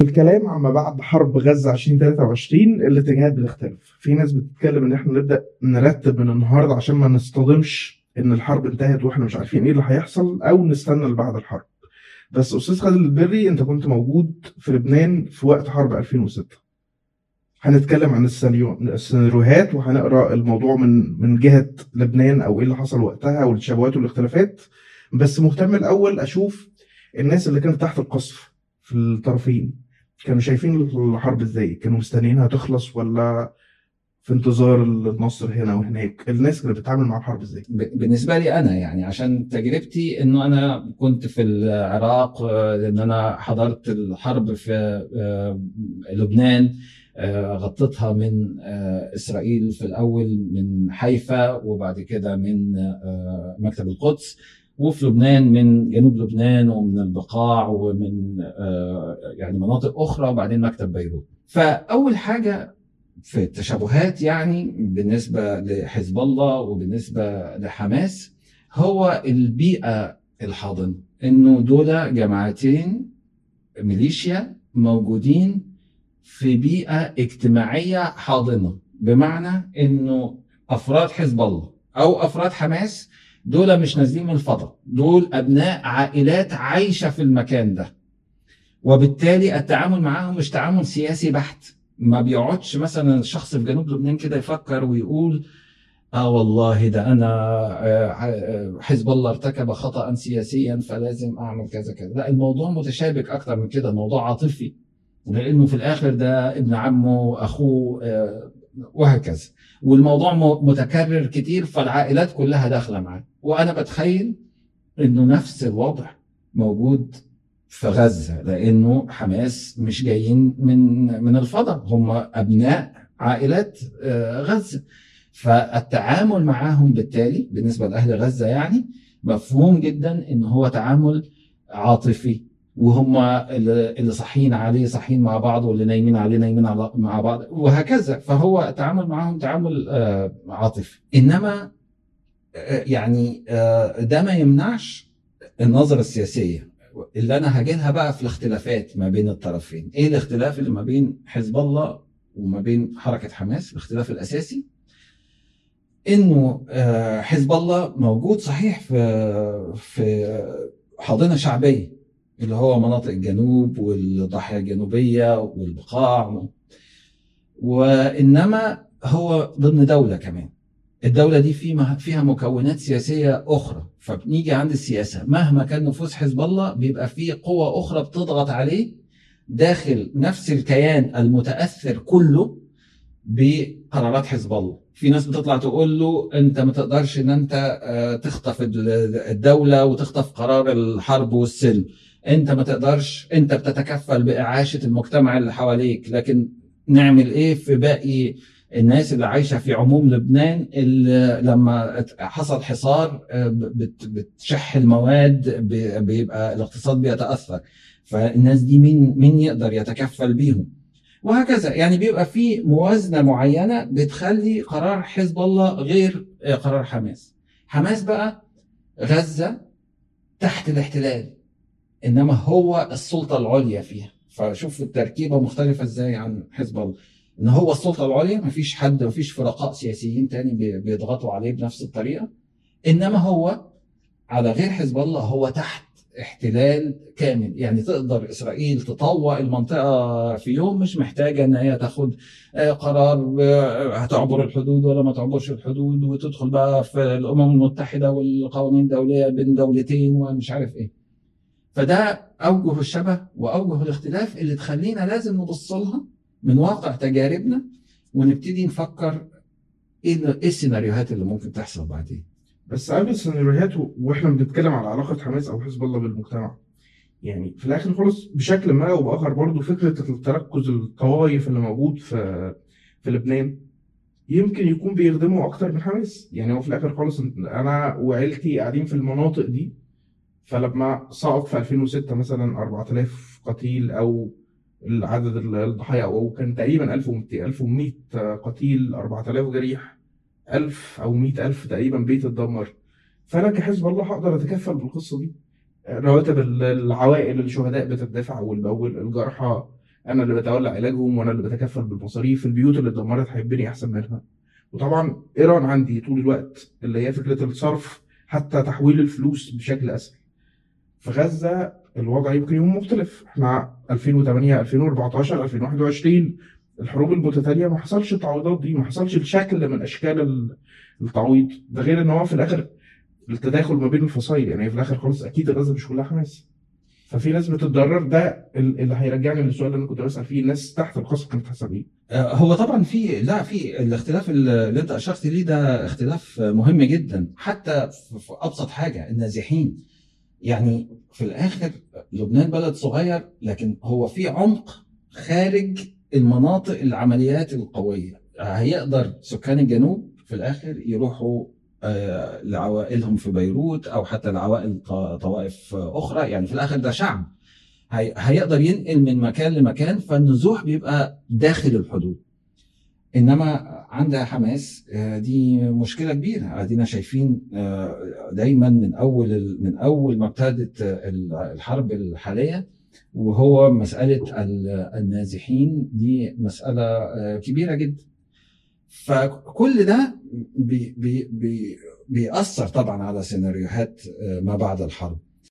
في الكلام عما بعد حرب غزة 2023 الاتجاهات بتختلف. في ناس بتتكلم إن إحنا نبدأ نرتب من النهاردة عشان ما نصطدمش إن الحرب انتهت وإحنا مش عارفين إيه اللي هيحصل أو نستنى لبعد الحرب. بس أستاذ خالد البري أنت كنت موجود في لبنان في وقت حرب 2006 هنتكلم عن السيناريو- السيناريوهات وهنقرأ الموضوع من من جهة لبنان أو إيه اللي حصل وقتها والتشابهات والاختلافات. بس مهتم الأول أشوف الناس اللي كانت تحت القصف في الطرفين. كانوا شايفين الحرب إزاي؟ كانوا مستنيينها تخلص ولا في انتظار النصر هنا وهناك؟ الناس كانت بتتعامل مع الحرب إزاي؟ بالنسبة لي أنا يعني عشان تجربتي إنه أنا كنت في العراق آه، لأن أنا حضرت الحرب في آه، لبنان آه، غطيتها من إسرائيل في الأول من حيفا وبعد كده من مكتب القدس. وفي لبنان من جنوب لبنان ومن البقاع ومن آه، يعني مناطق أخرى وبعدين مكتب بيروت. فأول حاجة في التشابهات يعني بالنسبة لحزب الله وبالنسبة لحماس هو البيئة الحاضنة إنه دول جماعتين ميليشيا موجودين في بيئة اجتماعية حاضنة بمعنى إنه أفراد حزب الله أو أفراد حماس دول مش نازلين من الفضاء. دول أبناء عائلات عايشة في المكان ده. وبالتالي التعامل معاهم مش تعامل سياسي بحت. ما بيقعدش مثلا الشخص في جنوب لبنان كده يفكر ويقول آه والله ده أنا آه، آه، حزب الله ارتكب خطا سياسيا فلازم أعمل كذا كذا. لا الموضوع متشابك أكتر من كده. الموضوع عاطفي. لأنه في الآخر ده ابن عمه أخوه آه، وهكذا. والموضوع متكرر كتير فالعائلات كلها داخلة معاه. وأنا بتخيل إنه نفس الوضع موجود في غزة لأنه حماس مش جايين من من الفضاء هم أبناء عائلات آه، غزة. فالتعامل معاهم بالتالي بالنسبة لأهل غزة يعني مفهوم جدا إن هو تعامل عاطفي وهم اللي صاحيين عليه صاحيين مع بعض واللي نايمين عليه نايمين على- مع بعض وهكذا. فهو التعامل معاهم تعامل آه، عاطفي. إنما يعني آه، ده ما يمنعش النظرة السياسية. اللي أنا هاجلها بقى في الاختلافات ما بين الطرفين. إيه الاختلاف اللي ما بين حزب الله وما بين حركة حماس؟ الاختلاف الأساسي إنه آه، حزب الله موجود صحيح في في حاضنة شعبية اللي هو مناطق الجنوب والضاحية الجنوبية والبقاع. وإنما هو ضمن دولة كمان. الدولة دي في فيها مكونات سياسية أخرى. فبنيجي عند السياسة. مهما كان نفوذ حزب الله بيبقى فيه قوة أخرى بتضغط عليه داخل نفس الكيان المتأثر كله بقرارات حزب الله. في ناس بتطلع تقول له أنت ما تقدرش إن أنت آه، تخطف ال- الدولة وتخطف قرار الحرب والسلم. أنت ما تقدرش أنت بتتكفل بإعاشة المجتمع اللي حواليك. لكن نعمل إيه في باقي الناس اللي عايشة في عموم لبنان اللي لما حصل حصار آه، بت- بتشح المواد بيبقى الاقتصاد بيتأثر. فالناس دي مين مين يقدر يتكفل بيهم؟ وهكذا. يعني بيبقى في موازنة معينة بتخلي قرار حزب الله غير آه، قرار حماس. حماس بقى غزة تحت الاحتلال إنما هو السلطة العليا فيها. فشوف التركيبة مختلفة إزاي عن حزب الله. إن هو السلطة العليا مفيش حد مفيش فرقاء سياسيين تاني بي- بيضغطوا عليه بنفس الطريقة. إنما هو على غير حزب الله هو تحت احتلال كامل. يعني تقدر إسرائيل تطوع المنطقة في يوم مش محتاجة إن هي تاخد آه، قرار آه، هتعبر الحدود ولا ما تعبرش الحدود وتدخل بقى في الأمم المتحدة والقوانين الدولية بين دولتين ومش عارف إيه. فده أوجه الشبه وأوجه الاختلاف اللي تخلينا لازم نبص لها من واقع تجاربنا ونبتدي نفكر إيه ال- إيه السيناريوهات اللي ممكن تحصل بعدين. بس قبل السيناريوهات وإحنا بنتكلم على علاقة حماس أو حزب الله بالمجتمع. يعني في الآخر خالص بشكل ما أو بآخر برضه فكرة التركز الطوائف اللي موجود في في لبنان يمكن يكون بيخدموا أكتر من حماس. يعني هو في الآخر خالص أنا وعيلتي قاعدين في المناطق دي فلما سقط في 2006 مثلا 4000 قتيل أو العدد الضحايا أو كان تقريبا 1200 1100 قتيل 4000 جريح 1000 أو 100000 تقريبا بيت اتدمر فأنا كحزب الله هقدر أتكفل بالقصة دي. رواتب ال- العوائل الشهداء بتدفع اول باول الجرحى. أنا اللي بتولى علاجهم وأنا اللي بتكفل بالمصاريف. البيوت اللي اتدمرت هيبني أحسن منها. وطبعا إيران عندي طول الوقت اللي هي فكرة الصرف حتى تحويل الفلوس بشكل أسهل. في غزة الوضع يمكن يكون مختلف. إحنا 2008 2014 2021 الحروب المتتاليه ما حصلش التعويضات دي ما حصلش الشكل من أشكال ال- التعويض. ده غير إن هو في الآخر التداخل ما بين الفصائل. يعني في الآخر خالص أكيد غزه مش كلها حماس. ففي ناس بتتضرر. ده ال- اللي هيرجعني للسؤال اللي أنا كنت بسأل فيه. الناس تحت القصف كانت حاسة آه، هو طبعا في لا في الاختلاف اللي أنت أشرت ليه ده اختلاف مهم جدا. حتى في أبسط حاجة النازحين. يعني في الآخر لبنان بلد صغير لكن هو في عمق خارج المناطق العمليات القوية. هيقدر سكان الجنوب في الآخر يروحوا آه، لعوائلهم في بيروت أو حتى لعوائل طوائف أخرى. يعني في الآخر ده شعب. هي- هيقدر ينقل من مكان لمكان فالنزوح بيبقى داخل الحدود. إنما عند حماس آه، دي مشكلة كبيرة. أدينا شايفين آه، دايما من أول من أول ما ابتدت آه، الحرب الحالية وهو مسألة ال- النازحين. دي مسألة كبيرة جدا. فكل ده بي بي بي بيأثر طبعا على سيناريوهات ما بعد الحرب.